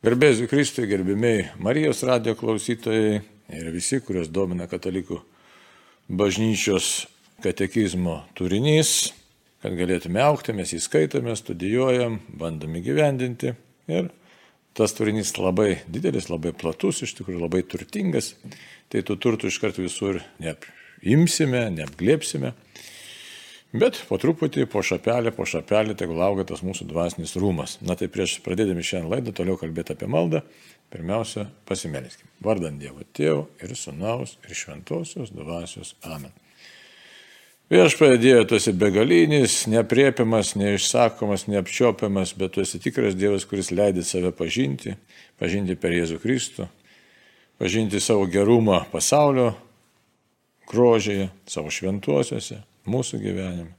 Garbėsiu Kristui, gerbimiai Marijos radio klausytojai ir visi, kurios domina katalikų bažnyčios katekizmo turinys, kad galėtume aukti, mes įskaitome, studijuojam, bandome gyvendinti. Ir tas turinys labai didelis, labai platus, iš tikrųjų labai turtingas, tai tų turtų iškart visur neapimsime, neapglėpsime. Bet po truputį, po šapelį, po šapelį, tegul auga tas mūsų dvasinis rūmas. Na tai prieš pradėdami šiandien laidą toliau kalbėti apie maldą, pirmiausia, pasimelskime. Vardant Dievo Tėvų ir Sūnaus ir Šventosios dvasios Amen. Viešpatie Dieve, tu esi begalinis, nepriepiamas, neišsakomas, neapčiopiamas, bet tu esi tikras Dievas, kuris leidė save pažinti, pažinti per Jėzų Kristų, pažinti savo gerumą pasaulio grožėje, savo šventuosiuose mūsų gyvenime.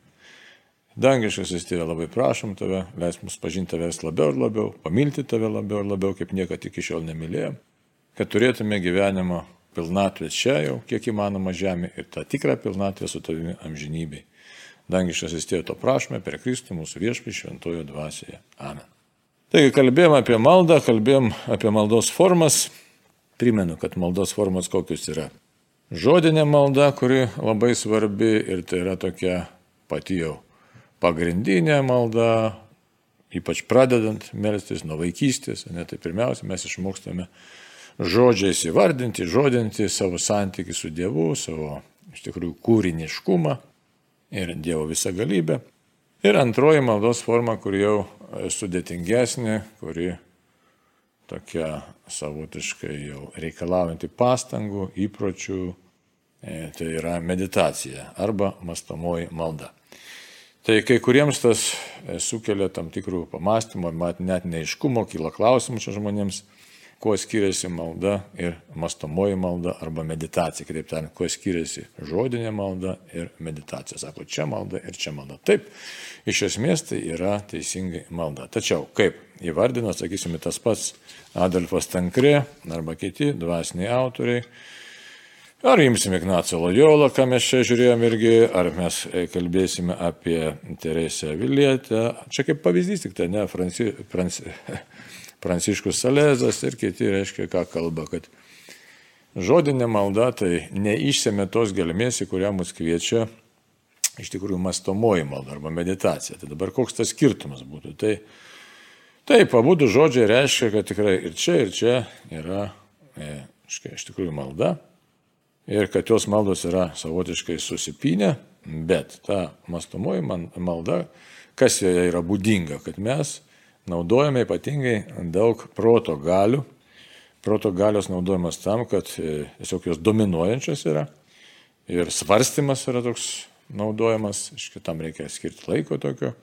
Dangiškasis tėvė, labai prašom tave, leis mums pažinti tavęs labiau ir labiau, pamilti tave labiau ir labiau, kaip niekad iki šiol nemylėjom, kad turėtume gyvenimo pilnatvę čia jau, kiek įmanoma žemė ir tą tikrą pilnatvę su tavimi amžinybei. Dangiškasis tėvė, to prašome per Kristų mūsų viešpį šventojo dvasioje. Amen. Taigi kalbėjom apie maldą, kalbėjom apie maldos formas. Primenu, kad maldos formos kokius yra žodinė malda, kuri labai svarbi ir tai yra tokia pati jau pagrindinė malda, ypač pradedant melstis nuo vaikystės, ne, tai pirmiausia mes išmokstame žodžiais įvardinti, žodinti savo santykių su Dievu, savo iš tikrųjų kūriniškumą ir Dievo visą galybę. Ir antroji maldos forma, kuri jau sudėtingesnė, kuri tokia savotiškai jau reikalaujanti pastangų, įpročių, e, tai yra meditacija arba mastomoji malda. Tai kai kuriems tas e, sukelia tam tikrų pamastymų, net neiškumo, kyla klausimų čia žmonėms, kuo skiriasi malda ir mastomoji malda arba meditacija. Kitaip tariant, kuo skiriasi žodinė malda ir meditacija. Sako, čia malda ir čia malda. Taip, iš esmės tai yra teisingai malda. Tačiau, kaip įvardino, sakysime, tas pats Adolfas Tankrė arba kiti dvasiniai autoriai. Ar imsime Ignacio Lojolą, ką mes čia žiūrėjom irgi, ar mes kalbėsime apie Teresę Vilietę. Čia kaip pavyzdys tik tai, ne, Franci, Franci, Pranciškus Salezas ir kiti reiškia, ką kalba, kad žodinė malda tai neišsėmė tos gelmės, į kurią mus kviečia iš tikrųjų mastomoji malda arba meditacija. Tai dabar koks tas skirtumas būtų? Tai Taip, abu du žodžiai reiškia, kad tikrai ir čia, ir čia yra e, iš tikrųjų malda ir kad jos maldos yra savotiškai susipinę, bet ta mastomoji malda, kas joje yra būdinga, kad mes naudojame ypatingai daug proto galių. Proto galios naudojamas tam, kad e, tiesiog jos dominuojančios yra ir svarstymas yra toks naudojamas, iš kitam reikia skirti laiko tokio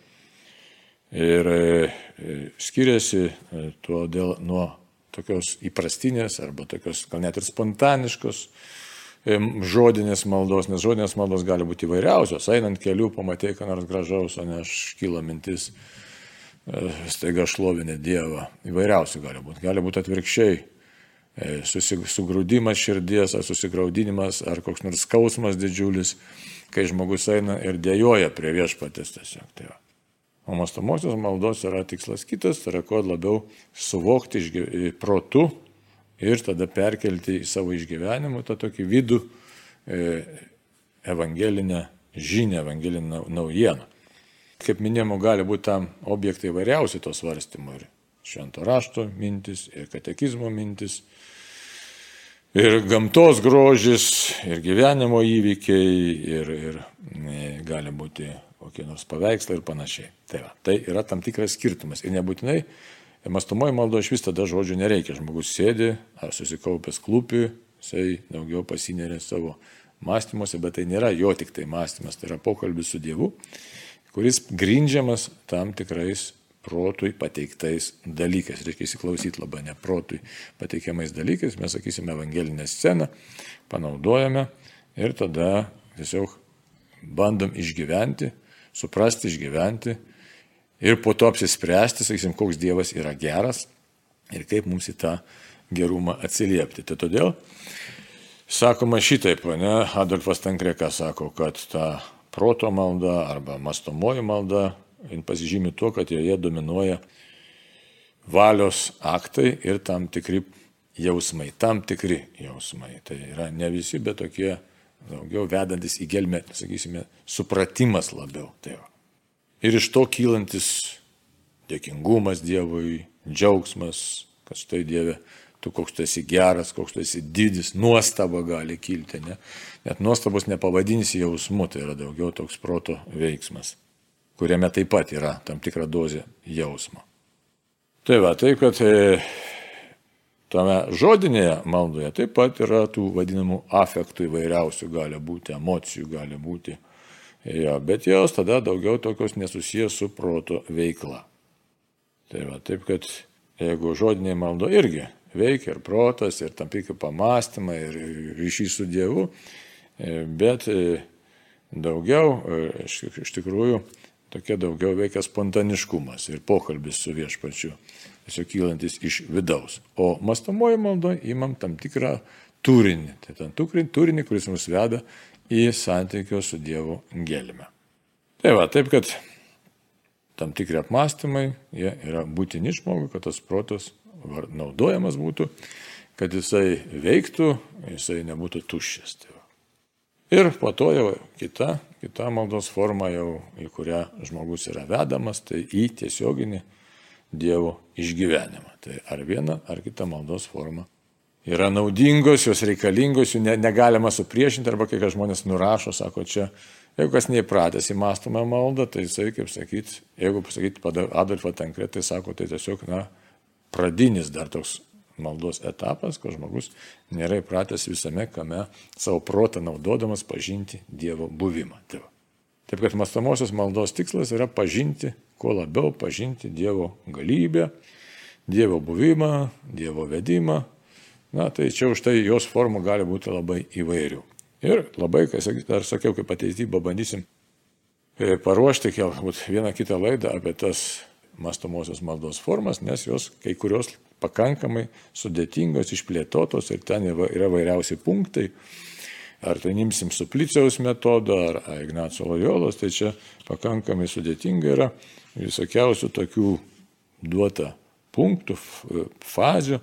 ir e, skiriasi e, todėl nuo tokios įprastinės arba tokios gal net ir spontaniškos e, žodinės maldos, nes žodinės maldos gali būti įvairiausios. Einant keliu, pamatai, ką nors gražaus, o ne aš kyla mintis, staiga šlovinė Dievą. Įvairiausių gali būti. Gali būti atvirkščiai. Susigrūdimas širdies, ar susigraudinimas, ar koks nors skausmas didžiulis, kai žmogus eina ir dėjoja prie viešpatės tiesiog. Tai va. O mastomosios maldos yra tikslas kitas, tai yra kuo labiau suvokti protu ir tada perkelti į savo išgyvenimą tą tokį vidų e, evangelinę žinią, evangelinę naujieną. Kaip minėjau, gali būti tam objektai įvairiausi to svarstymo ir švento rašto mintis, ir katekizmo mintis, ir gamtos grožis, ir gyvenimo įvykiai, ir, ir e, gali būti kokie nors paveikslai ir panašiai. Tai, va, tai yra tam tikras skirtumas. Ir nebūtinai mastomoji maldo iš vis tada žodžių nereikia. Žmogus sėdi ar susikaupęs klūpi, jisai daugiau pasinerė savo mąstymuose, bet tai nėra jo tik tai mąstymas, tai yra pokalbis su Dievu, kuris grindžiamas tam tikrais protui pateiktais dalykais. Reikia įsiklausyti labai ne protui pateikiamais dalykais. Mes sakysime evangelinę sceną, panaudojame ir tada tiesiog bandom išgyventi suprasti, išgyventi ir po to apsispręsti, sakysim, koks Dievas yra geras ir kaip mums į tą gerumą atsiliepti. Tai todėl sakoma šitaip, ne, Adolfas Tankreka sako, kad ta proto malda arba mastomoji malda pasižymi tuo, kad joje dominuoja valios aktai ir tam tikri jausmai, tam tikri jausmai. Tai yra ne visi, bet tokie daugiau vedantis į gelmę, sakysime, supratimas labiau. Tai va. ir iš to kylantis dėkingumas Dievui, džiaugsmas, kad štai Dieve, tu koks tu esi geras, koks tu esi didis, nuostaba gali kilti, ne? Net nuostabos nepavadinsi jausmu, tai yra daugiau toks proto veiksmas, kuriame taip pat yra tam tikra dozė jausmo. Tai va, tai kad e, tame žodinėje maldoje taip pat yra tų vadinamų afektų įvairiausių, gali būti, emocijų gali būti. Jo, bet jos tada daugiau tokios nesusijęs su proto veikla. Tai va, taip kad jeigu žodinė maldo irgi veikia ir protas, ir tam tikri pamastymai, ir ryšys su Dievu, e, bet e, daugiau, e, iš tikrųjų, tokia daugiau veikia spontaniškumas ir pokalbis su viešpačiu, tiesiog kylantis iš vidaus. O mastamoji maldo įmam tam tikrą turinį, tai tam turinį, kuris mus veda į santykio su Dievu gelmę. Tai va, taip kad tam tikri apmąstymai, jie yra būtini žmogui, kad tas protas naudojamas būtų, kad jisai veiktų, jisai nebūtų tuščias. Tai ir po to jau kita, kita maldos forma, jau, į kurią žmogus yra vedamas, tai į tiesioginį Dievo išgyvenimą. Tai ar viena, ar kita maldos forma yra naudingos, jos reikalingos, jų ne, negalima supriešinti, arba kai žmonės nurašo, sako, čia Jeigu kas neįpratęs į mąstomą maldą, tai jisai, kaip sakyti, jeigu pasakyti Adolfą Tankret, tai sako, tai tiesiog, na, pradinis dar toks maldos etapas, kad žmogus nėra įpratęs visame kame savo protą naudodamas pažinti Dievo buvimą. Taip, Taip kad mastomosios maldos tikslas yra pažinti, kuo labiau pažinti Dievo galybę, Dievo buvimą, Dievo vedimą. Na, tai čia už tai jos formų gali būti labai įvairių. Ir labai, kai dar sakiau, kaip ateitybą bandysim e, paruošti galbūt vieną kitą laidą apie tas mastomosios maldos formas, nes jos kai kurios pakankamai sudėtingos, išplėtotos ir ten yra vairiausi punktai. Ar tai nimsim supliciaus metodą, ar Ignacio Lojolos, tai čia pakankamai sudėtinga yra visokiausių tokių duota punktų, fazių,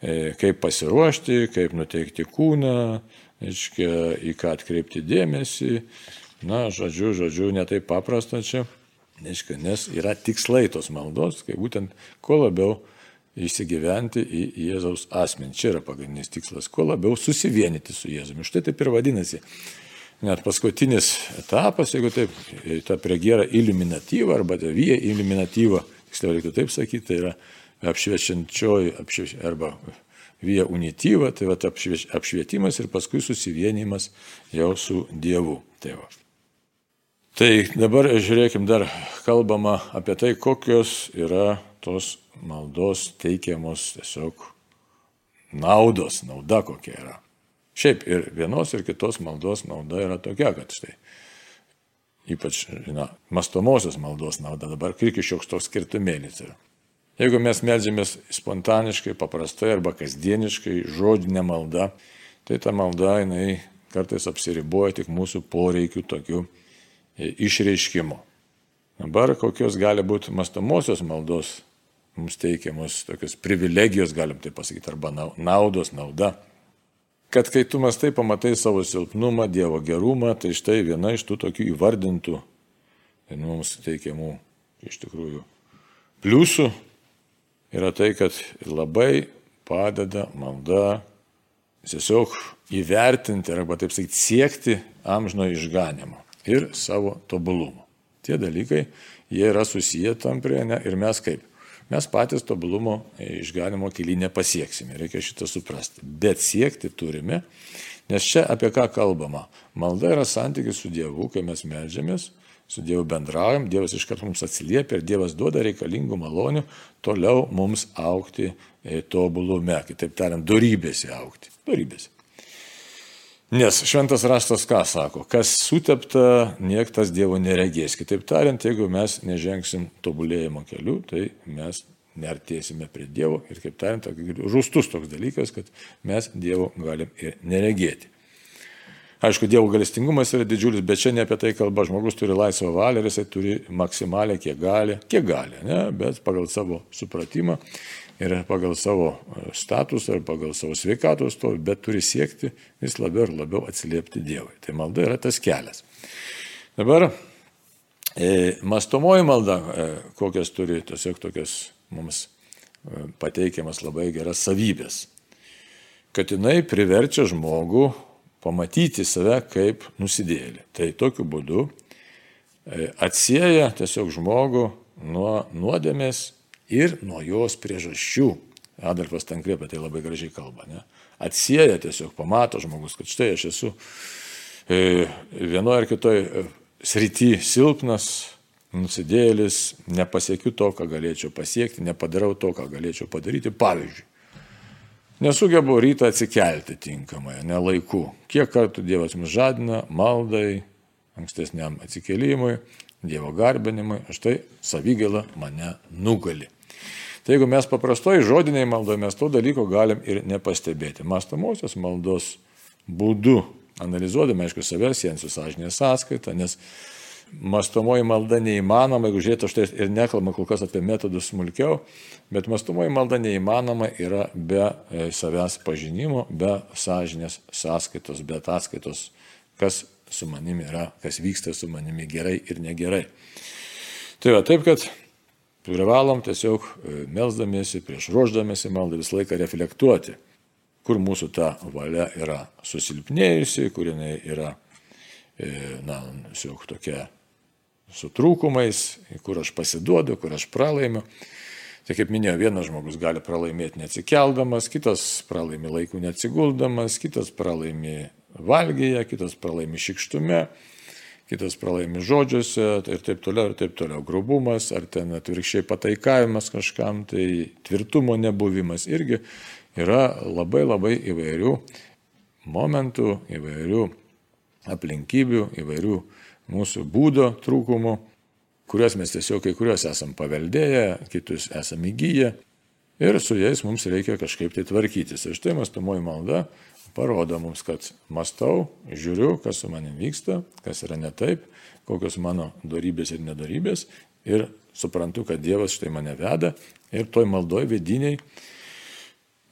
e, kaip pasiruošti, kaip nuteikti kūną, reiškia, į ką atkreipti dėmesį. Na, žodžiu, žodžiu, netai paprasta čia, reiškia, nes yra tikslai tos maldos, kai būtent kuo labiau įsigyventi į Jėzaus asmenį. Čia yra pagrindinis tikslas, kuo labiau susivienyti su Jėzumi. Štai taip ir vadinasi. Net paskutinis etapas, jeigu taip, ta pregėra iliminatyva arba vyja iliminatyva, tiksliau reiktų taip sakyti, tai yra apšviečiančioji apšvieč, arba via unityva, tai va apšvietimas ir paskui susivienimas jau su Dievu. Tai, va. Tai dabar žiūrėkim dar kalbama apie tai, kokios yra tos maldos teikiamos tiesiog naudos, nauda kokia yra. Šiaip ir vienos ir kitos maldos nauda yra tokia, kad štai ypač, na, mastomosios maldos nauda, dabar kirkišioks toks skirtumėlis yra. Jeigu mes melžiamės spontaniškai, paprastai arba kasdieniškai, žodinė malda, tai ta malda jinai kartais apsiriboja tik mūsų poreikių tokių išreiškimo. Dabar kokios gali būti mastomosios maldos mums teikiamos tokios privilegijos, galim tai pasakyti, arba naudos, nauda. Kad kai tu mastai pamatai savo silpnumą, Dievo gerumą, tai štai viena iš tų tokių įvardintų mums teikiamų iš tikrųjų pliusų yra tai, kad labai padeda malda tiesiog įvertinti arba taip sakyti siekti amžino išganimo ir savo tobulumo. Tie dalykai, jie yra susiję tam prie ne ir mes kaip. Mes patys tobulumo išganimo keli nepasieksime, reikia šitą suprasti. Bet siekti turime, nes čia apie ką kalbama. Malda yra santykis su Dievu, kai mes medžiamės su Dievu bendraujam, Dievas iš karto mums atsiliepia ir Dievas duoda reikalingų malonių toliau mums aukti e, tobulume, kitaip tariant, darybėse aukti. Darybėse. Nes šventas raštas ką sako, kas sutepta, niektas Dievo neregės. Kitaip tariant, jeigu mes nežengsim tobulėjimo keliu, tai mes neartėsime prie Dievo ir, kaip tariant, žustus toks dalykas, kad mes Dievo galim ir neregėti. Aišku, Dievo galestingumas yra didžiulis, bet čia ne apie tai kalba. Žmogus turi laisvą valią ir jisai turi maksimaliai, kiek gali, kiek gali, ne? bet pagal savo supratimą ir pagal savo e, statusą ir pagal savo sveikatos to, bet turi siekti vis labiau ir labiau atsiliepti Dievui. Tai malda yra tas kelias. Dabar e, mastomoji malda, e, kokias turi tiesiog tokias mums e, pateikiamas labai geras savybės. Kad jinai priverčia žmogų pamatyti save kaip nusidėlį. Tai tokiu būdu e, atsieja tiesiog žmogų nuo nuodėmės ir nuo jos priežasčių. Adolfas Tankrė apie tai labai gražiai kalba. Ne? Atsieja tiesiog, pamato žmogus, kad štai aš esu e, vienoje ar kitoje srity silpnas, nusidėlis, nepasiekiu to, ką galėčiau pasiekti, nepadarau to, ką galėčiau padaryti. Pavyzdžiui, Nesugebu rytą atsikelti tinkamai, ne laiku. Kiek kartų Dievas mus žadina, maldai, ankstesniam atsikelimui, Dievo garbinimui, aš tai savigėlą mane nugali. Tai jeigu mes paprastoji žodiniai maldoje, mes to dalyko galim ir nepastebėti. Mastomosios maldos būdu, analizuodami, aišku, savęs, siejant su sąžinės sąskaita, nes mastomoji malda neįmanoma, jeigu žiūrėtų, aš tai ir nekalbama kol kas apie metodus smulkiau, bet mastomoji malda neįmanoma yra be e, savęs pažinimo, be sąžinės sąskaitos, be ataskaitos, kas su manimi yra, kas vyksta su manimi gerai ir negerai. Tai va, taip, kad privalom tiesiog e, melzdamiesi, prieš ruoždamiesi maldą visą laiką reflektuoti, kur mūsų ta valia yra susilpnėjusi, kur jinai yra, e, na, tiesiog tokia su trūkumais, kur aš pasiduodu, kur aš pralaimiu. Tai kaip minėjau, vienas žmogus gali pralaimėti neatsikeldamas, kitas pralaimi laikų neatsiguldamas, kitas pralaimi valgyje, kitas pralaimi šikštume, kitas pralaimi žodžiuose ir taip toliau, ir taip toliau. Grubumas ar ten atvirkščiai pataikavimas kažkam, tai tvirtumo nebuvimas irgi yra labai labai įvairių momentų, įvairių aplinkybių, įvairių mūsų būdo trūkumų, kuriuos mes tiesiog kai kuriuos esam paveldėję, kitus esam įgyję ir su jais mums reikia kažkaip tai tvarkytis. Ir štai mastumoji malda parodo mums, kad mastau, žiūriu, kas su manim vyksta, kas yra ne taip, kokios mano darybės ir nedarybės ir suprantu, kad Dievas štai mane veda ir toj maldoj vidiniai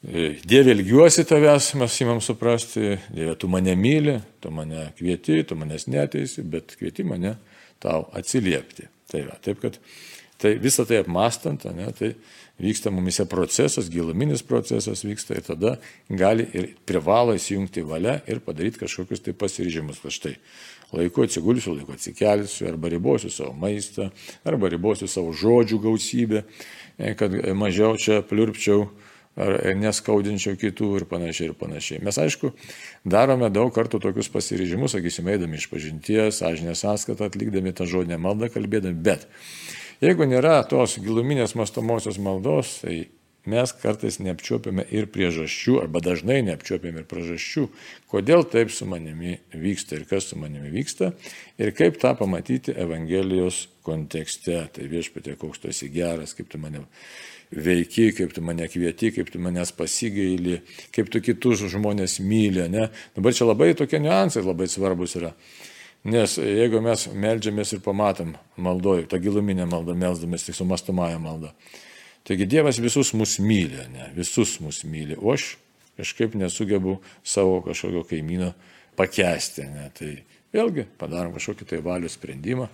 E, Dieve ilgiuosi tavęs, mes įmam suprasti, Dieve, tu mane myli, tu mane kvieti, tu manęs neteisi, bet kvieti mane tau atsiliepti. Tai va, taip kad tai visą tai apmastant, ne, tai vyksta mumise procesas, giluminis procesas vyksta ir tada gali ir privalo įsijungti valia ir padaryti kažkokius tai pasiryžimus, kad štai laiku atsigulsiu, laiku atsikelsiu, arba ribosiu savo maistą, arba ribosiu savo žodžių gausybę, e, kad mažiau čia pliurpčiau ar neskaudinčiau kitų ir panašiai ir panašiai. Mes aišku, darome daug kartų tokius pasiryžimus, sakysime, eidami iš pažinties, sąžinę sąskaitą, atlikdami tą žodinę maldą, kalbėdami, bet jeigu nėra tos giluminės mastomosios maldos, tai mes kartais neapčiuopiame ir priežasčių, arba dažnai neapčiuopiame ir priežasčių, kodėl taip su manimi vyksta ir kas su manimi vyksta, ir kaip tą pamatyti Evangelijos kontekste. Tai viešpatė, koks tu esi geras, kaip tu mane veiki, kaip tu mane kvieti, kaip tu manęs pasigaili, kaip tu kitus žmonės myli. Ne? Dabar čia labai tokie niuansai labai svarbus yra. Nes jeigu mes melžiamės ir pamatom maldoj, tą giluminę maldą melzdamės tik su mastomąją maldą. Taigi Dievas visus mus myli, ne? visus mus myli, o aš kažkaip nesugebu savo kažkokio kaimyno pakesti. Ne? Tai vėlgi padarom kažkokį tai valių sprendimą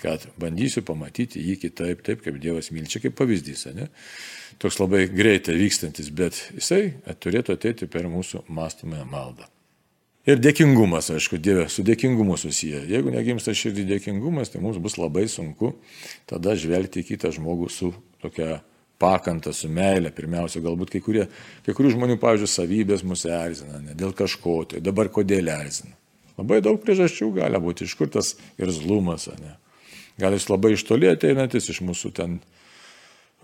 kad bandysiu pamatyti jį kitaip, taip kaip Dievas myli. Čia kaip pavyzdys, ne? Toks labai greitai vykstantis, bet jisai turėtų ateiti per mūsų mąstymąją maldą. Ir dėkingumas, aišku, Dieve, su dėkingumu susiję. Jeigu negimsta širdį dėkingumas, tai mums bus labai sunku tada žvelgti į kitą žmogų su tokia pakanta, su meilė. Pirmiausia, galbūt kai, kurie, kai kurių žmonių, pavyzdžiui, savybės mus erzina, ne dėl kažko, tai dabar kodėl erzina. Labai daug priežasčių gali būti, iš kur tas ir zlumas, ne. Gal jis labai iš toli ateinantis iš mūsų ten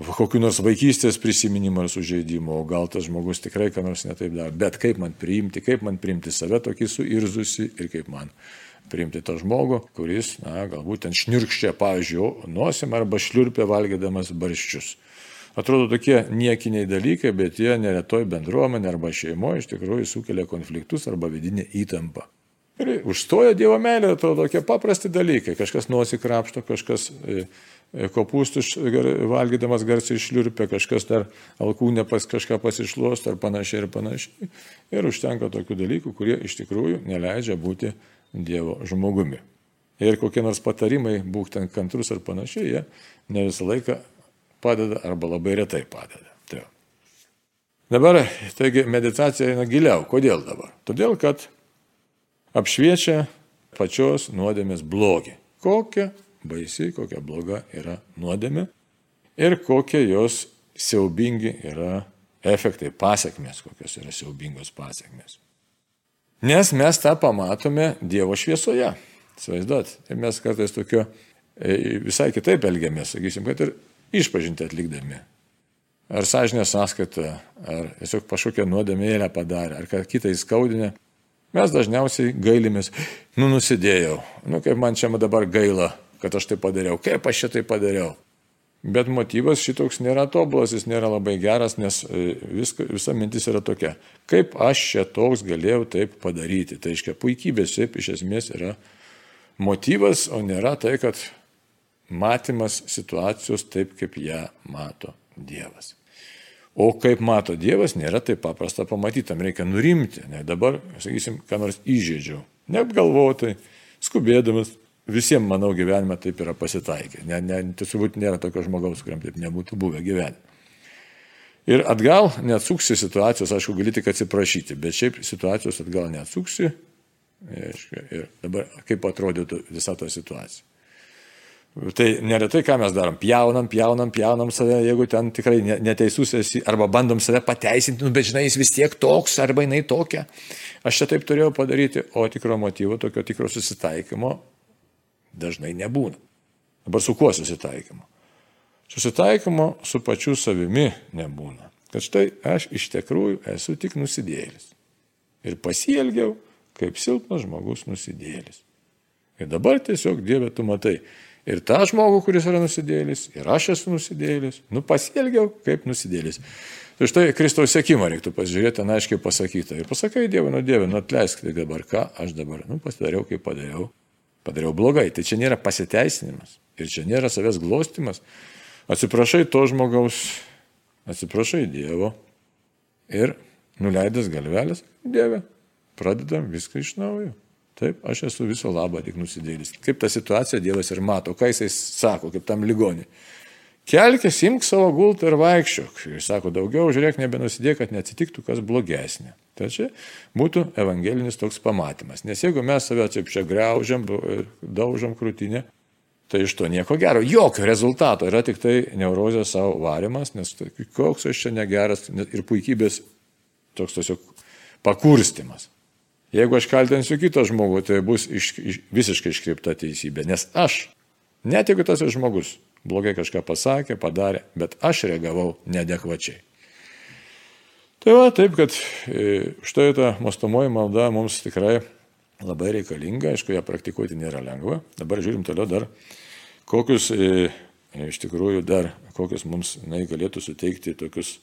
kokiu nors vaikystės prisiminimo ar sužeidimo, o gal tas žmogus tikrai ką nors netaip daro. Bet kaip man priimti, kaip man priimti save tokį suirzusi ir kaip man priimti tą žmogų, kuris, na, galbūt ten šnirkščia, pavyzdžiui, nosim arba šliurpia valgydamas barščius. Atrodo tokie niekiniai dalykai, bet jie neretoj bendruomenė arba šeimoje iš tikrųjų sukelia konfliktus arba vidinę įtampą. Ir užstoja Dievo meilė, to tokie paprasti dalykai. Kažkas nusikrapšto, kažkas e, kopūstus valgydamas garsiai išliurpia, kažkas dar alkūnė pas kažką pasišluos ar panašiai ir panašiai. Ir užtenka tokių dalykų, kurie iš tikrųjų neleidžia būti Dievo žmogumi. Ir kokie nors patarimai, būk ten kantrus ar panašiai, jie ne visą laiką padeda arba labai retai padeda. Tai. Dabar, taigi, meditacija eina giliau. Kodėl dabar? Todėl, kad apšviečia pačios nuodėmės blogį. Kokia baisi, kokia bloga yra nuodėmė ir kokie jos siaubingi yra efektai, pasiekmes, kokios yra siaubingos pasiekmes. Nes mes tą pamatome Dievo šviesoje. Svaizduot, tai mes kartais tokio e, visai kitaip elgiamės, sakysim, kad ir išpažinti atlikdami. Ar sąžinė sąskaita, ar tiesiog kažkokią nuodėmėlę padarė, ar ką kitą įskaudinę. Mes dažniausiai gailimės, nu nusidėjau, nu kaip man čia dabar gaila, kad aš tai padariau, kaip aš šitai padariau. Bet motyvas šitoks nėra tobulas, jis nėra labai geras, nes e, viska, visa mintis yra tokia, kaip aš čia toks galėjau taip padaryti. Tai reiškia, puikybės šiaip iš esmės yra motyvas, o nėra tai, kad matymas situacijos taip, kaip ją mato Dievas. O kaip mato Dievas, nėra taip paprasta pamatyti, tam reikia nurimti. Ne dabar, sakysim, ką nors įžeidžiau. Neapgalvotai, skubėdamas. Visiems, manau, gyvenime taip yra pasitaikę. Ne, ne, turbūt nėra tokio žmogaus, kuriam taip nebūtų buvę gyvenime. Ir atgal neatsuksi situacijos, aišku, gali tik atsiprašyti, bet šiaip situacijos atgal neatsuksi. Ir dabar kaip atrodytų visa ta situacija. Tai neretai ką mes darom, pjaunam, pjaunam, pjaunam save, jeigu ten tikrai neteisus esi, arba bandom save pateisinti, nu, bet žinai, jis vis tiek toks, arba jinai tokia. Aš čia taip turėjau padaryti, o tikro motyvo, tokio tikro susitaikymo dažnai nebūna. Dabar su kuo susitaikymo? Susitaikymo su pačiu savimi nebūna. Kad štai aš iš tikrųjų esu tik nusidėlis. Ir pasielgiau kaip silpnas žmogus nusidėlis. Ir dabar tiesiog Dieve tu matai, ir tą žmogų, kuris yra nusidėlis, ir aš esu nusidėlis, nu pasielgiau kaip nusidėlis. Tai štai Kristaus sėkimą reiktų pasižiūrėti, ten aiškiai pasakyta. Ir pasakai Dievui, nu Dieve, nu atleisk tai dabar, ką aš dabar, nu pasidariau, kaip padariau. Padariau blogai. Tai čia nėra pasiteisinimas. Ir čia nėra savęs glostimas. Atsiprašai to žmogaus, atsiprašai Dievo. Ir nuleidęs galvelės, Dieve, pradedam viską iš naujo. Taip, aš esu viso labo tik nusidėlis. Kaip tą situaciją Dievas ir mato, ką jisai sako, kaip tam ligoniui. Kelkis, imk savo gultą ir vaikščiok. Jis sako, daugiau žiūrėk, nebenusidėk, kad neatsitiktų kas blogesnė. Tai čia būtų evangelinis toks pamatymas. Nes jeigu mes save taip čia greužiam, daužom krūtinę, tai iš to nieko gero. Jokio rezultato. Yra tik tai neurozė savo varimas, nes tai koks aš čia negeras ir puikybės toks tiesiog pakurstimas. Jeigu aš kaltinsiu kitą žmogų, tai bus iš, iš, visiškai iškreipta teisybė. Nes aš, net jeigu tas žmogus blogai kažką pasakė, padarė, bet aš reagavau nedekvačiai. Tai va, taip, kad e, štai ta mostomoji malda mums tikrai labai reikalinga, aišku, ją praktikuoti nėra lengva. Dabar žiūrim toliau dar, kokius e, iš tikrųjų dar, kokius mums na, galėtų suteikti tokius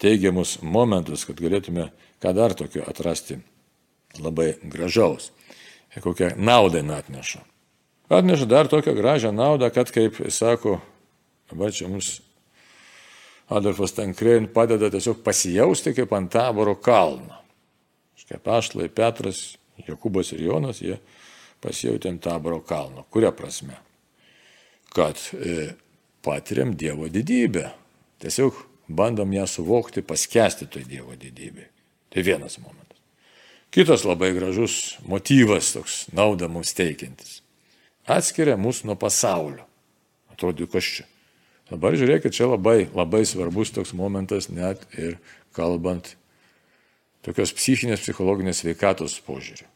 teigiamus momentus, kad galėtume ką dar tokio atrasti labai gražaus. Kokią naudą atneša. Atneša dar tokią gražią naudą, kad, kaip sako, va čia mums Adolfas Tankrein padeda tiesiog pasijausti kaip ant taboro kalno. Kaip Ašlai, Petras, Jokubas ir Jonas, jie pasijautė ant taboro kalno. Kuria prasme? Kad e, patiriam Dievo didybę. Tiesiog bandom ją suvokti, paskesti toj Dievo didybei. Tai vienas momentas. Kitas labai gražus motyvas, toks naudą mums teikiantis. Atskiria mus nuo pasaulio. Atrodo, kas čia. Dabar žiūrėkit, čia labai, labai svarbus toks momentas net ir kalbant tokios psichinės, psichologinės veikatos požiūrį.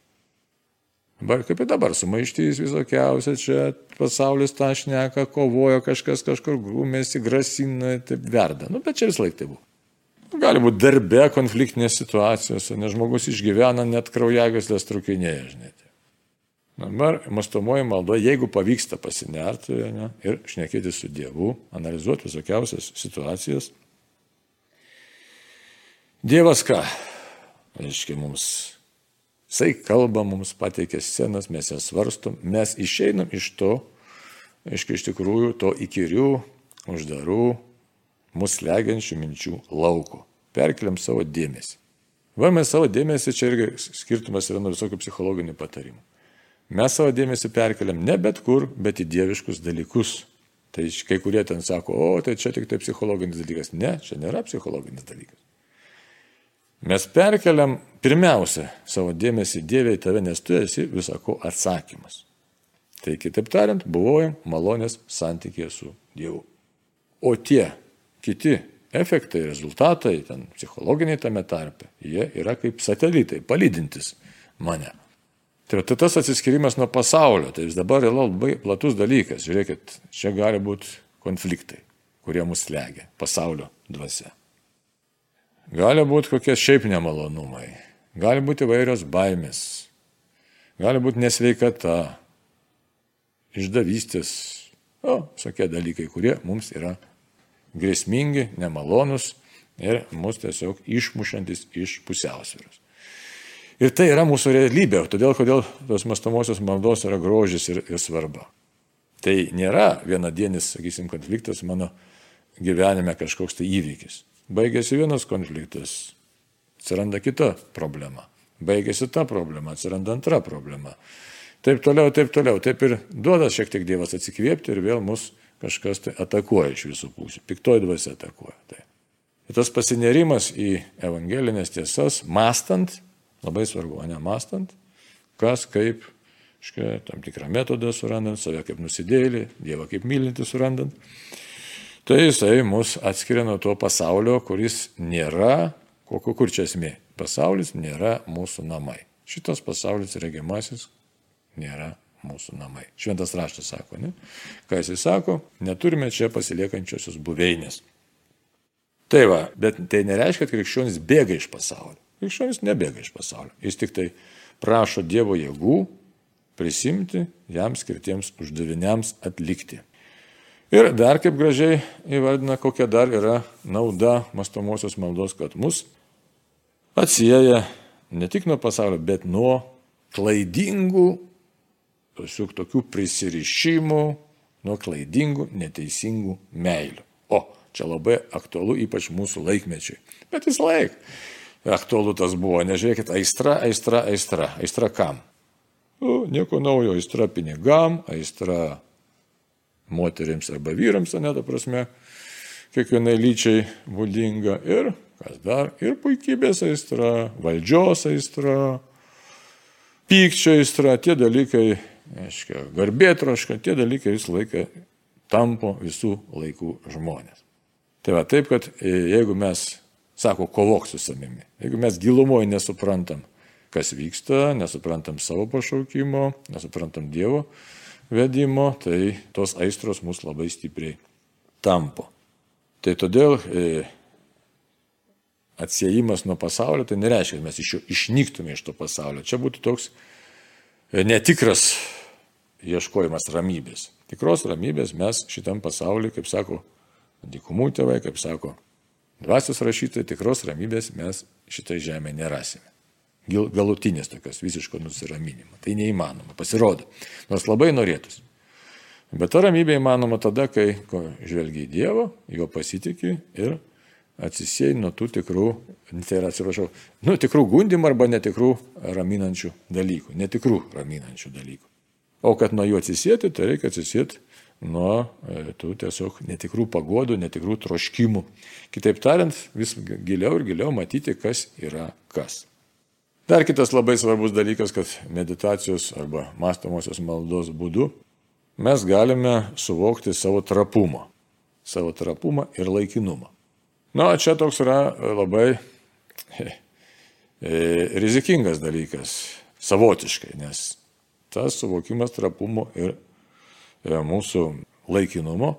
Dabar kaip ir dabar, sumaištys visokiausia, čia pasaulis tą šneka, kovojo kažkas kažkur grūmėsi, grasina, taip verda. Nu, bet čia vis laik tai buvo. Gali būti darbe konfliktinės situacijose, nes žmogus išgyvena net kraujagyslės trukinėje, žinai. Dabar mastomoji malda, jeigu pavyksta pasinerti ne, ir šnekėti su Dievu, analizuoti visokiausias situacijas. Dievas ką? Reiškia mums Jisai kalba mums, pateikia scenas, mes jas svarstom, mes išeinam iš to, aiškiai iš tikrųjų, to įkyrių, uždarų, mus legiančių minčių lauko. Perkeliam savo dėmesį. Va mes savo dėmesį, čia irgi skirtumas yra nuo visokių psichologinių patarimų. Mes savo dėmesį perkeliam ne bet kur, bet į dieviškus dalykus. Tai kai kurie ten sako, o tai čia tik tai psichologinis dalykas. Ne, čia nėra psichologinis dalykas. Mes perkeliam pirmiausia savo dėmesį Dievė į tave, nes tu esi visako atsakymas. Tai kitaip tariant, buvojam malonės santykėje su Dievu. O tie kiti efektai, rezultatai, ten psichologiniai tame tarpe, jie yra kaip satelitai, palydintis mane. Tai, tai tas atsiskirimas nuo pasaulio, tai jis dabar yra labai platus dalykas. Žiūrėkit, čia gali būti konfliktai, kurie mus legia pasaulio dvasia. Gali būti kokie šiaip nemalonumai, gali būti įvairios baimės, gali būti nesveikata, išdavystės, o, visokie dalykai, kurie mums yra grėsmingi, nemalonus ir mus tiesiog išmušantis iš pusiausvėros. Ir tai yra mūsų realybė, todėl kodėl tos mastomosios maldos yra grožis ir, ir svarba. Tai nėra vienadienis, sakysim, konfliktas mano gyvenime kažkoks tai įvykis. Baigėsi vienas konfliktas, atsiranda kita problema. Baigėsi ta problema, atsiranda antra problema. Taip toliau, taip toliau. Taip ir duoda šiek tiek Dievas atsikvėpti ir vėl mus kažkas tai atakuoja iš visų pusių. Piktoji dvasia atakuoja. Tai. Ir tas pasinerimas į evangelinės tiesas, mastant, labai svarbu, o ne mastant, kas kaip, škia, tam tikrą metodą surandant, save kaip nusidėlį, Dievą kaip mylinti surandant, tai jisai mus atskiria nuo to pasaulio, kuris nėra, kokio kur čia esmė. Pasaulis nėra mūsų namai. Šitas pasaulis regimasis nėra mūsų namai. Šventas raštas sako, ne? Ką jisai sako, neturime čia pasiliekančiosios buveinės. Tai va, bet tai nereiškia, kad krikščionis bėga iš pasaulio. Krikščionis nebėga iš pasaulio. Jis tik tai prašo Dievo jėgų prisimti jam skirtiems uždaviniams atlikti. Ir dar kaip gražiai įvardina, kokia dar yra nauda mastomosios maldos, kad mus atsieja ne tik nuo pasaulio, bet nuo klaidingų tiesiog tokių prisirišimų nuo klaidingų, neteisingų meilių. O, čia labai aktualu ypač mūsų laikmečiai. Bet vis laik aktualu tas buvo, nežiūrėkit, aistra, aistra, aistra. Aistra kam? Nu, nieko naujo, aistra pinigam, aistra moteriams arba vyrams, ne, ta prasme, kiekvienai lyčiai būdinga. Ir kas dar? Ir puikybės aistra, valdžios aistra, pykčio aistra, tie dalykai aiškia, garbėtroška, tie dalykai visą laiką tampo visų laikų žmonės. Tai va taip, kad e, jeigu mes, sako, kovok su savimi, jeigu mes gilumoje nesuprantam, kas vyksta, nesuprantam savo pašaukimo, nesuprantam Dievo vedimo, tai tos aistros mus labai stipriai tampo. Tai todėl e, atsiejimas nuo pasaulio, tai nereiškia, kad mes iš jo išnyktume iš to pasaulio. Čia būtų toks netikras ieškojimas ramybės. Tikros ramybės mes šitam pasauliu, kaip sako dikumų tėvai, kaip sako dvasios rašytojai, tikros ramybės mes šitai žemė nerasime. Galutinės tokios visiško nusiraminimo. Tai neįmanoma, pasirodo. Nors labai norėtųsi. Bet ta ramybė įmanoma tada, kai žvelgia į Dievą, jo pasitikė ir atsisėjai nuo tų tikrų, tai yra atsiprašau, nu tikrų gundimų arba netikrų raminančių dalykų, netikrų raminančių dalykų. O kad nuo jų atsisėti, tai reikia atsisėti nuo e, tų tiesiog netikrų pagodų, netikrų troškimų. Kitaip tariant, vis giliau ir giliau matyti, kas yra kas. Dar kitas labai svarbus dalykas, kad meditacijos arba mastomosios maldos būdu mes galime suvokti savo trapumą. Savo trapumą ir laikinumą. Na, čia toks yra labai e, rizikingas dalykas, savotiškai, nes tas suvokimas trapumo ir mūsų laikinumo,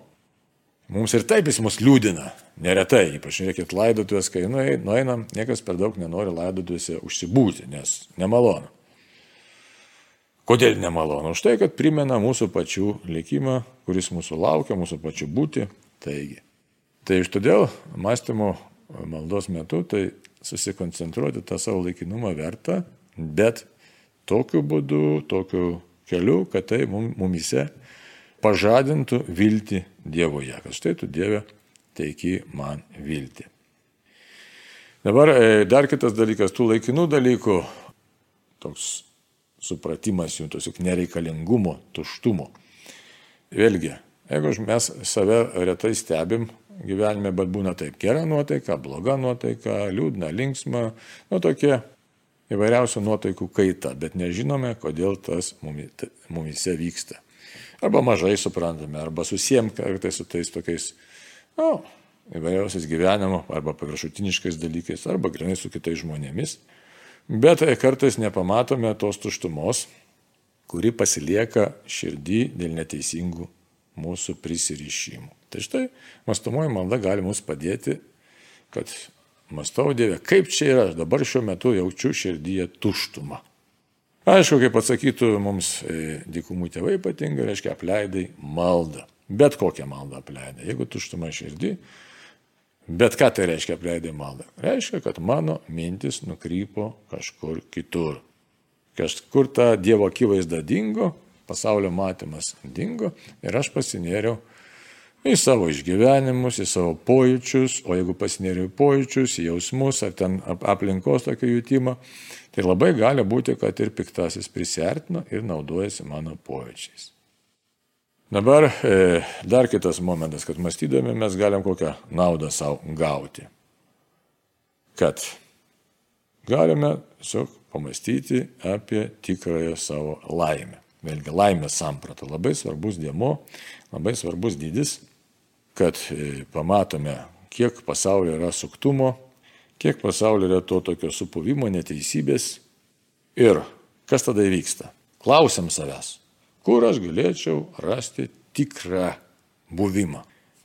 mums ir taip jis mus liūdina, neretai, ypač žiūrėkit laidotuvės, kai nueinam, niekas per daug nenori laidotuvėse užsibūti, nes nemalonu. Kodėl nemalonu? Už tai, kad primena mūsų pačių likimą, kuris mūsų laukia, mūsų pačių būti. Taigi, Tai iš todėl mąstymo maldos metu tai susikoncentruoti tą savo laikinumą verta, bet tokiu būdu, tokiu keliu, kad tai mumise pažadintų viltį Dievoje, kad štai tu Dieve teiki man viltį. Dabar e, dar kitas dalykas, tų laikinų dalykų, toks supratimas jų, tiesiog nereikalingumo, tuštumo. Vėlgi, jeigu mes save retai stebim gyvenime, bet būna taip, gera nuotaika, bloga nuotaika, liūdna, linksma, nu tokie įvairiausių nuotaikų kaita, bet nežinome, kodėl tas mumise vyksta arba mažai suprantame, arba susiem kartais su tais tokiais, na, nu, įvairiausiais gyvenimo arba paviršutiniškais dalykais, arba grinai su kitais žmonėmis. Bet kartais nepamatome tos tuštumos, kuri pasilieka širdį dėl neteisingų mūsų prisirišimų. Tai štai mastomoji malda gali mums padėti, kad mastau Dieve, kaip čia yra, aš dabar šiuo metu jaučiu širdyje tuštumą. Aišku, kaip atsakytų mums e, dykumų tėvai ypatingai, reiškia apleidai maldą. Bet kokią maldą apleidai. Jeigu tuštuma širdį, bet ką tai reiškia apleidai maldą? Reiškia, kad mano mintis nukrypo kažkur kitur. Kažkur ta Dievo akivaizda dingo, pasaulio matymas dingo ir aš pasinėriau į savo išgyvenimus, į savo pojūčius, o jeigu pasinėriau į pojūčius, į jausmus ar ten aplinkos tokio jūtimą, tai labai gali būti, kad ir piktasis prisertino ir naudojasi mano pojūčiais. Dabar e, dar kitas momentas, kad mąstydami mes galim kokią naudą savo gauti. Kad galime tiesiog pamastyti apie tikrąją savo laimę. Vėlgi laimės samprata labai svarbus dėmo, labai svarbus dydis, kad e, pamatome, kiek pasaulyje yra suktumo, kiek pasaulyje yra to tokio supuvimo, neteisybės. Ir kas tada įvyksta? Klausim savęs, kur aš galėčiau rasti tikrą buvimą,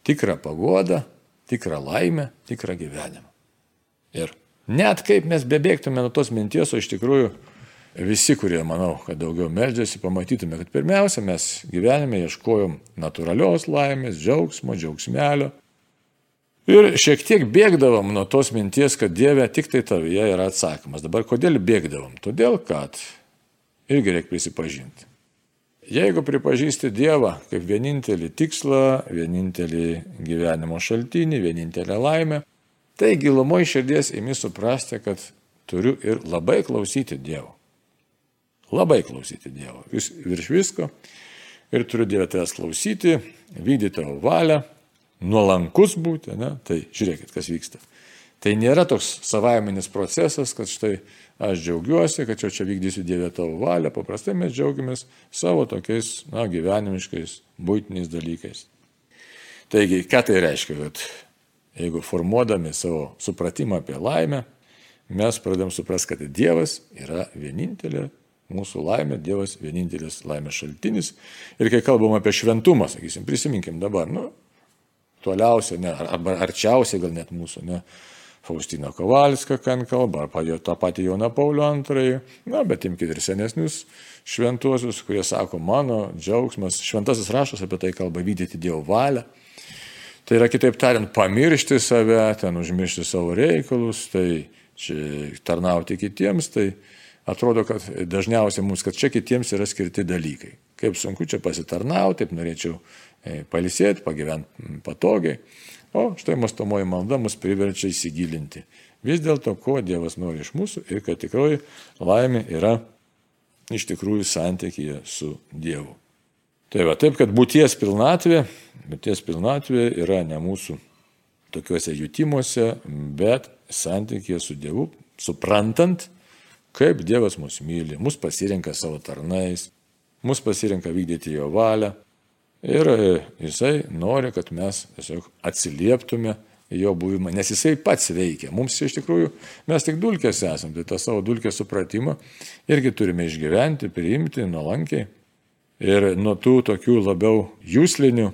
tikrą pagodą, tikrą laimę, tikrą gyvenimą. Ir net kaip mes bebėgtume nuo tos minties, o iš tikrųjų visi, kurie manau, kad daugiau meldžiasi, pamatytume, kad pirmiausia mes gyvenime ieškojom natūralios laimės, džiaugsmo, džiaugsmelio, Ir šiek tiek bėgdavom nuo tos minties, kad Dieve tik tai tavyje yra atsakymas. Dabar kodėl bėgdavom? Todėl, kad irgi reikia prisipažinti. Jeigu pripažįsti Dievą kaip vienintelį tikslą, vienintelį gyvenimo šaltinį, vienintelę laimę, tai gilumoje širdies imi suprasti, kad turiu ir labai klausyti Dievo. Labai klausyti Dievo. Vis, virš visko. Ir turiu Dievę tavęs klausyti, vykdyti tavo valią, nuolankus būti, ne? tai žiūrėkit, kas vyksta. Tai nėra toks savaiminis procesas, kad štai aš džiaugiuosi, kad jau čia vykdysiu Dievę tavo valią, paprastai mes džiaugiamės savo tokiais na, gyvenimiškais, būtiniais dalykais. Taigi, ką tai reiškia, kad jeigu formuodami savo supratimą apie laimę, mes pradedam suprasti, kad Dievas yra vienintelė mūsų laimė, Dievas vienintelis laimės šaltinis. Ir kai kalbam apie šventumą, sakysim, prisiminkim dabar, nu, toliausia, ne, arba arčiausiai gal net mūsų, ne, Faustina Kovalska, kan kalba, arba tą patį Joną Paulių II, na, bet imkite ir senesnius šventuosius, kurie sako, mano džiaugsmas, šventasis raštas apie tai kalba vykdyti Dievo valią. Tai yra kitaip tariant, pamiršti save, ten užmiršti savo reikalus, tai čia tarnauti kitiems, tai atrodo, kad dažniausiai mums, kad čia kitiems yra skirti dalykai. Kaip sunku čia pasitarnauti, taip norėčiau E, palisėti, pagyventi patogiai. O štai mastomoji malda mus priverčia įsigilinti. Vis dėlto, ko Dievas nori iš mūsų ir kad tikroji laimė yra iš tikrųjų santykėje su Dievu. Tai va, taip, kad būties pilnatvė, būties pilnatvė yra ne mūsų tokiuose jutimuose, bet santykėje su Dievu, suprantant, kaip Dievas mus myli, mus pasirenka savo tarnais, mus pasirenka vykdyti jo valią, Ir e, jisai nori, kad mes tiesiog atsilieptume jo buvimą, nes jisai pats veikia. Mums iš tikrųjų, mes tik dulkės esame, tai tą savo dulkės supratimą irgi turime išgyventi, priimti nuolankiai. Ir nuo tų tokių labiau jūslinių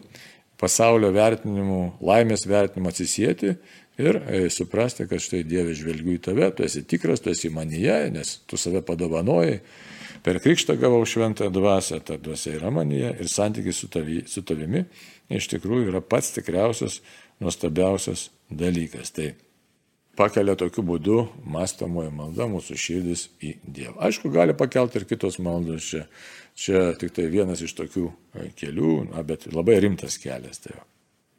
pasaulio vertinimų, laimės vertinimų atsisėti ir e, suprasti, kad štai Dieve žvelgiu į tave, tu esi tikras, tu esi manyje, nes tu save padovanojai Per krikštą gavau šventą dvasę, ta dvasia yra manyje ir santykis su, tavi, su tavimi iš tikrųjų yra pats tikriausias, nuostabiausias dalykas. Tai pakelia tokiu būdu mąstamoji malda mūsų širdis į Dievą. Aišku, gali pakelti ir kitos maldos čia. Čia tik tai vienas iš tokių e, kelių, na, bet labai rimtas kelias. Tai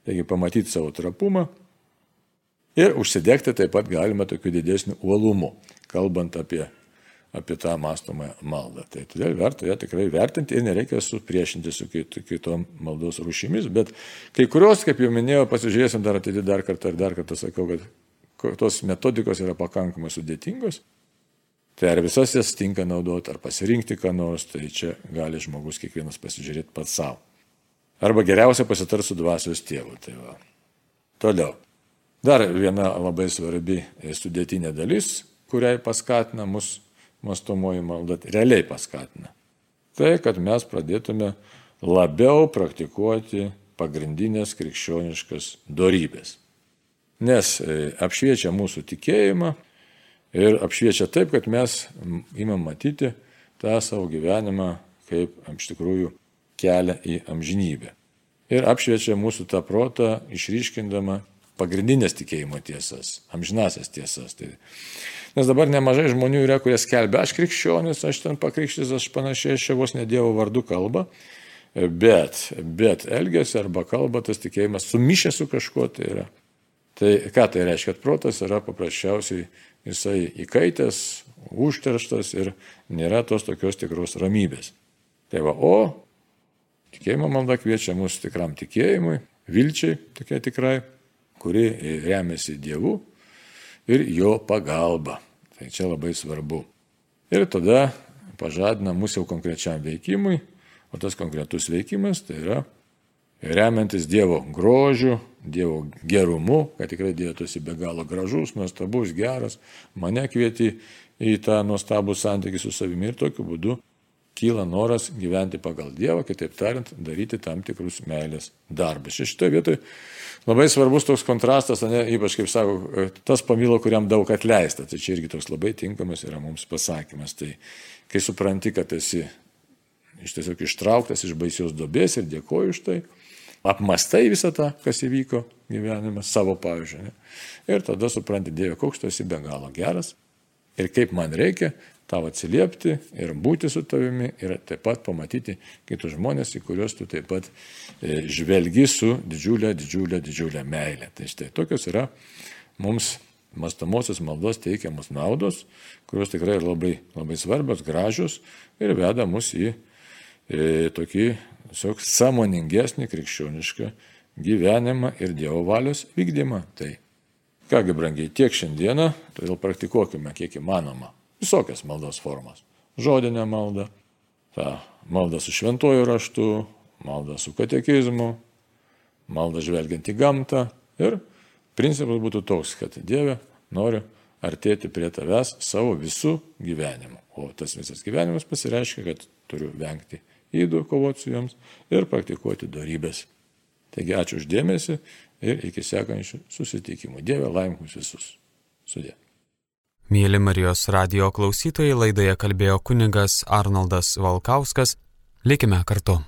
Taigi pamatyti savo trapumą ir užsidegti taip pat galima tokiu didesniu uolumu, kalbant apie, apie tą mąstomą maldą. Tai todėl verta ją tikrai vertinti ir nereikia supriešinti su kitom maldos rūšimis, bet kai kurios, kaip jau minėjau, pasižiūrėsim dar atidį dar kartą ir dar kartą sakau, kad tos metodikos yra pakankamai sudėtingos. Tai ar visas jas tinka naudoti, ar pasirinkti ką nors, tai čia gali žmogus kiekvienas pasižiūrėti pats savo. Arba geriausia pasitart su dvasios tėvu. Tai va. Toliau. Dar viena labai svarbi sudėtinė dalis, kuriai paskatina mus mastomoji malda, realiai paskatina. Tai, kad mes pradėtume labiau praktikuoti pagrindinės krikščioniškas darybės nes e, apšviečia mūsų tikėjimą ir apšviečia taip, kad mes imam matyti tą savo gyvenimą kaip iš tikrųjų kelią į amžinybę. Ir apšviečia mūsų tą protą, išryškindama pagrindinės tikėjimo tiesas, amžinasias tiesas. Tai, nes dabar nemažai žmonių yra, kurie skelbia, aš krikščionis, aš ten pakrikštis, aš panašiai, aš vos ne Dievo vardu kalba, bet, bet elgesi arba kalba tas tikėjimas sumišę su kažkuo, tai yra Tai ką tai reiškia, kad protas yra paprasčiausiai jisai įkaitęs, užterštas ir nėra tos tokios tikros ramybės. Tai va, o tikėjimo malda kviečia mus tikram tikėjimui, vilčiai tokia tikrai, kuri remiasi Dievu ir jo pagalba. Tai čia labai svarbu. Ir tada pažadina mūsų jau konkrečiam veikimui, o tas konkretus veikimas tai yra remiantis Dievo grožiu, Dievo gerumu, kad tikrai Dievas esi be galo gražus, nuostabus, geras, mane kvieti į tą nuostabų santykį su savimi ir tokiu būdu kyla noras gyventi pagal Dievą, kitaip tariant, daryti tam tikrus meilės darbus. Šitoje vietoje labai svarbus toks kontrastas, ne, ypač kaip sako, tas pamilo, kuriam daug atleista. Tai čia irgi toks labai tinkamas yra mums pasakymas. Tai kai supranti, kad esi iš tiesiog ištrauktas iš baisios dobės ir dėkoju už tai, apmastai visą tą, kas įvyko gyvenime, savo pavyzdžių. Ne? Ir tada supranti, Dieve, koks tu esi be galo geras ir kaip man reikia tau atsiliepti ir būti su tavimi ir taip pat pamatyti kitus žmonės, į kuriuos tu taip pat e, žvelgi su didžiulė, didžiulė, didžiulė meilė. Tai štai tokios yra mums mastamosios maldos teikiamos naudos, kurios tikrai yra labai, labai svarbios, gražios ir veda mus į e, tokį tiesiog samoningesnį krikščionišką gyvenimą ir Dievo valios vykdymą. Tai kągi brangiai tiek šiandieną, todėl praktikuokime kiek įmanoma visokias maldos formas. Žodinę maldą, tą maldą su šventuoju raštu, maldą su katekizmu, maldą žvelgiant į gamtą ir principas būtų toks, kad Dieve noriu artėti prie tavęs savo visų gyvenimu. O tas visas gyvenimas pasireiškia, kad turiu vengti įdų, kovoti su joms ir praktikuoti darybės. Taigi ačiū uždėmesi ir iki sekančių susitikimų. Dieve laimkus visus. Sudė. Mėly Marijos radio klausytojai laidoje kalbėjo kuningas Arnoldas Valkauskas. Likime kartu.